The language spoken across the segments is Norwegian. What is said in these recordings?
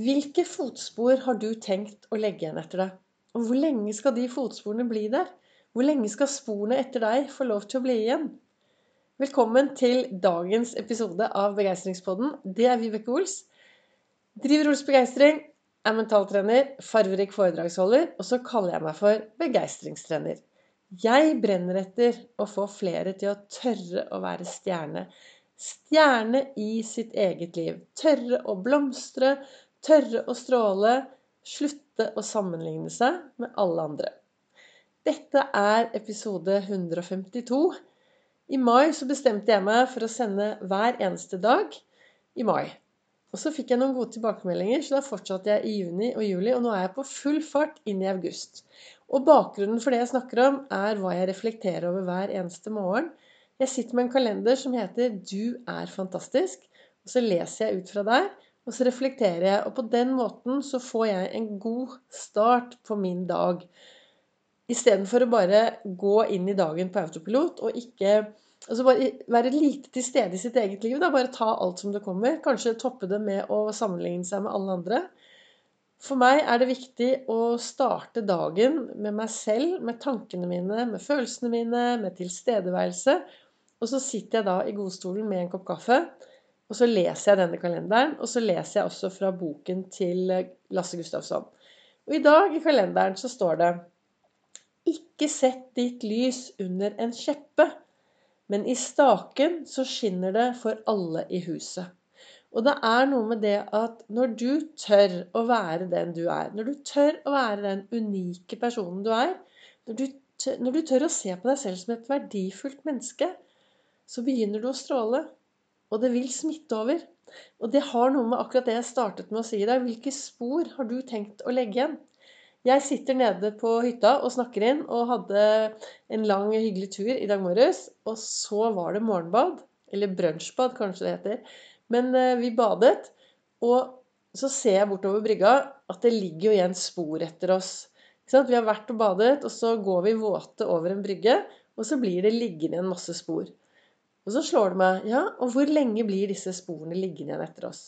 Hvilke fotspor har du tenkt å legge igjen etter deg? Og hvor lenge skal de fotsporene bli der? Hvor lenge skal sporene etter deg få lov til å bli igjen? Velkommen til dagens episode av Begeistringspodden. Det er Vibeke Ols. Driver Ols Begeistring, er mentaltrener, farverik foredragsholder, og så kaller jeg meg for begeistringstrener. Jeg brenner etter å få flere til å tørre å være stjerne. Stjerne i sitt eget liv. Tørre å blomstre, Tørre å stråle. Slutte å sammenligne seg med alle andre. Dette er episode 152. I mai så bestemte jeg meg for å sende hver eneste dag i mai. Og så fikk jeg noen gode tilbakemeldinger, så da fortsatte jeg i juni og juli. Og nå er jeg på full fart inn i august. Og bakgrunnen for det jeg snakker om, er hva jeg reflekterer over hver eneste morgen. Jeg sitter med en kalender som heter 'Du er fantastisk'. Og så leser jeg ut fra der. Og så reflekterer jeg, og på den måten så får jeg en god start på min dag. Istedenfor å bare gå inn i dagen på autopilot og ikke Altså bare være lite til stede i sitt eget liv. Da. Bare ta alt som det kommer. Kanskje toppe det med å sammenligne seg med alle andre. For meg er det viktig å starte dagen med meg selv, med tankene mine, med følelsene mine, med tilstedeværelse. Og så sitter jeg da i godstolen med en kopp kaffe og så leser jeg denne kalenderen, og så leser jeg også fra boken til Lasse Gustafsson. Og i dag i kalenderen så står det Ikke sett ditt lys under en kjeppe, men i staken så skinner det for alle i huset. Og det er noe med det at når du tør å være den du er, når du tør å være den unike personen du er, når du, tør, når du tør å se på deg selv som et verdifullt menneske, så begynner du å stråle. Og det vil smitte over. Og det har noe med akkurat det jeg startet med å si i dag. Hvilke spor har du tenkt å legge igjen? Jeg sitter nede på hytta og snakker inn og hadde en lang, hyggelig tur i dag morges. Og så var det morgenbad. Eller brunsjbad, kanskje det heter. Men eh, vi badet. Og så ser jeg bortover brygga at det ligger jo igjen spor etter oss. Vi har vært og badet, og så går vi våte over en brygge. Og så blir det liggende igjen masse spor. Og så slår det meg Ja, og hvor lenge blir disse sporene liggende igjen etter oss?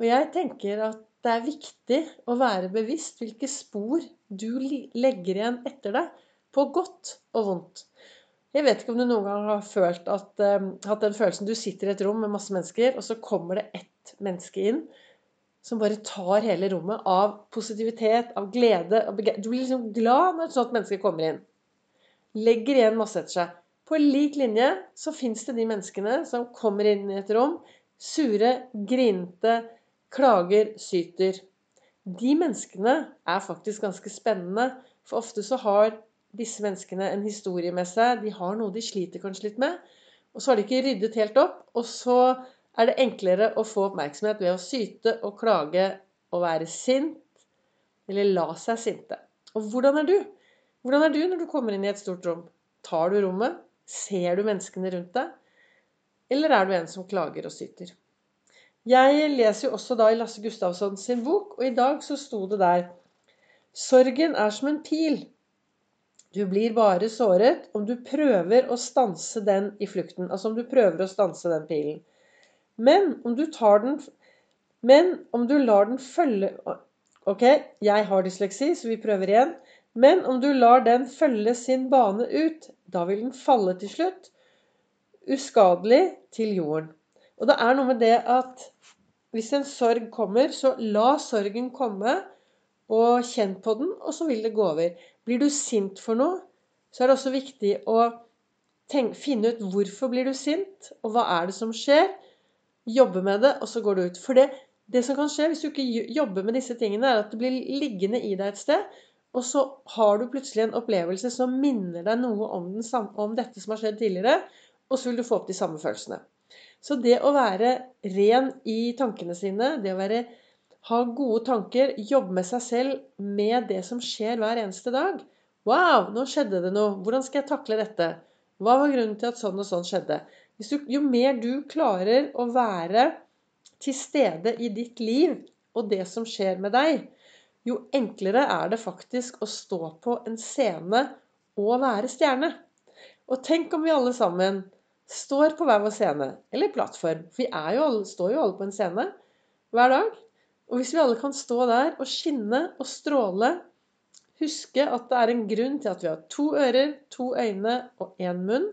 Og jeg tenker at det er viktig å være bevisst hvilke spor du legger igjen etter deg, på godt og vondt. Jeg vet ikke om du noen gang har følt at, um, hatt den følelsen du sitter i et rom med masse mennesker, og så kommer det ett menneske inn som bare tar hele rommet av positivitet, av glede av Du blir liksom glad når et sånt menneske kommer inn. Legger igjen masse etter seg. På lik linje så fins det de menneskene som kommer inn i et rom sure, grinete, klager, syter. De menneskene er faktisk ganske spennende, for ofte så har disse menneskene en historie med seg. De har noe de sliter kanskje litt med. Og så har de ikke ryddet helt opp. Og så er det enklere å få oppmerksomhet ved å syte og klage og være sint. Eller la seg sinte. Og hvordan er du? Hvordan er du når du kommer inn i et stort rom? Tar du rommet? Ser du menneskene rundt deg? Eller er du en som klager og syter? Jeg leser jo også da i Lasse Gustavsson sin bok, og i dag så sto det der Sorgen er som en pil. Du blir bare såret om du prøver å stanse den i flukten. Altså om du prøver å stanse den pilen. Men om du tar den Men om du lar den følge Ok, jeg har dysleksi, så vi prøver igjen. Men om du lar den følge sin bane ut, da vil den falle til slutt, uskadelig til jorden. Og det er noe med det at hvis en sorg kommer, så la sorgen komme, og kjenn på den, og så vil det gå over. Blir du sint for noe, så er det også viktig å tenke, finne ut hvorfor blir du sint, og hva er det som skjer. Jobbe med det, og så går det ut. For det, det som kan skje hvis du ikke jobber med disse tingene, er at det blir liggende i deg et sted. Og så har du plutselig en opplevelse som minner deg noe om, den, om dette som har skjedd tidligere, og så vil du få opp de samme følelsene. Så det å være ren i tankene sine, det å være, ha gode tanker, jobbe med seg selv med det som skjer hver eneste dag Wow, nå skjedde det noe. Hvordan skal jeg takle dette? Hva var grunnen til at sånn og sånn skjedde? Du, jo mer du klarer å være til stede i ditt liv og det som skjer med deg, jo enklere er det faktisk å stå på en scene og være stjerne. Og tenk om vi alle sammen står på hver vår scene, eller plattform. For vi jo alle, står jo alle på en scene hver dag. Og hvis vi alle kan stå der og skinne og stråle, huske at det er en grunn til at vi har to ører, to øyne og én munn,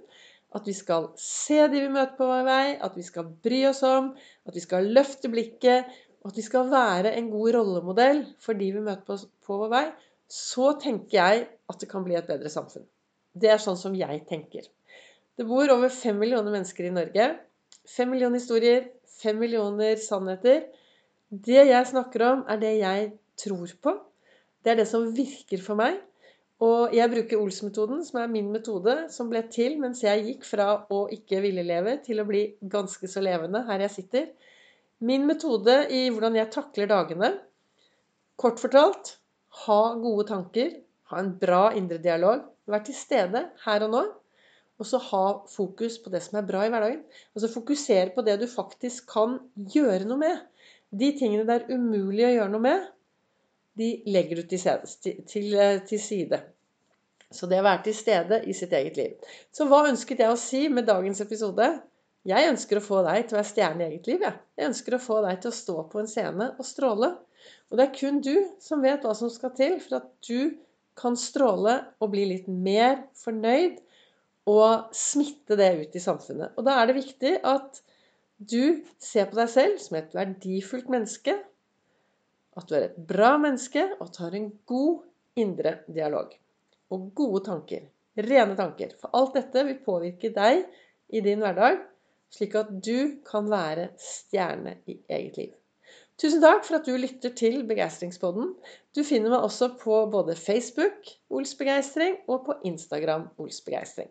at vi skal se de vi møter på vår vei, at vi skal bry oss om, at vi skal løfte blikket, og at vi skal være en god rollemodell for de vi møter på, på vår vei, så tenker jeg at det kan bli et bedre samfunn. Det er sånn som jeg tenker. Det bor over fem millioner mennesker i Norge. Fem millioner historier, fem millioner sannheter. Det jeg snakker om, er det jeg tror på. Det er det som virker for meg. Og jeg bruker Ols-metoden, som er min metode, som ble til mens jeg gikk fra å ikke ville leve til å bli ganske så levende her jeg sitter. Min metode i hvordan jeg takler dagene. Kort fortalt ha gode tanker, ha en bra indre dialog, vær til stede her og nå. Og så ha fokus på det som er bra i hverdagen. Altså fokusere på det du faktisk kan gjøre noe med. De tingene det er umulig å gjøre noe med, de legger du til, eh, side. Så det å være til stede i sitt eget liv. Så hva ønsket jeg å si med dagens episode? Jeg ønsker å få deg til å være stjerne i eget liv. Ja. Jeg ønsker å få deg til å stå på en scene og stråle. Og det er kun du som vet hva som skal til for at du kan stråle og bli litt mer fornøyd og smitte det ut i samfunnet. Og da er det viktig at du ser på deg selv som et verdifullt menneske, at du er et bra menneske og tar en god indre dialog. Og gode tanker. Rene tanker. For alt dette vil påvirke deg i din hverdag, slik at du kan være stjerne i eget liv. Tusen takk for at du lytter til Begeistringspodden. Du finner meg også på både Facebook Ols Begeistring og på Instagram Ols Begeistring.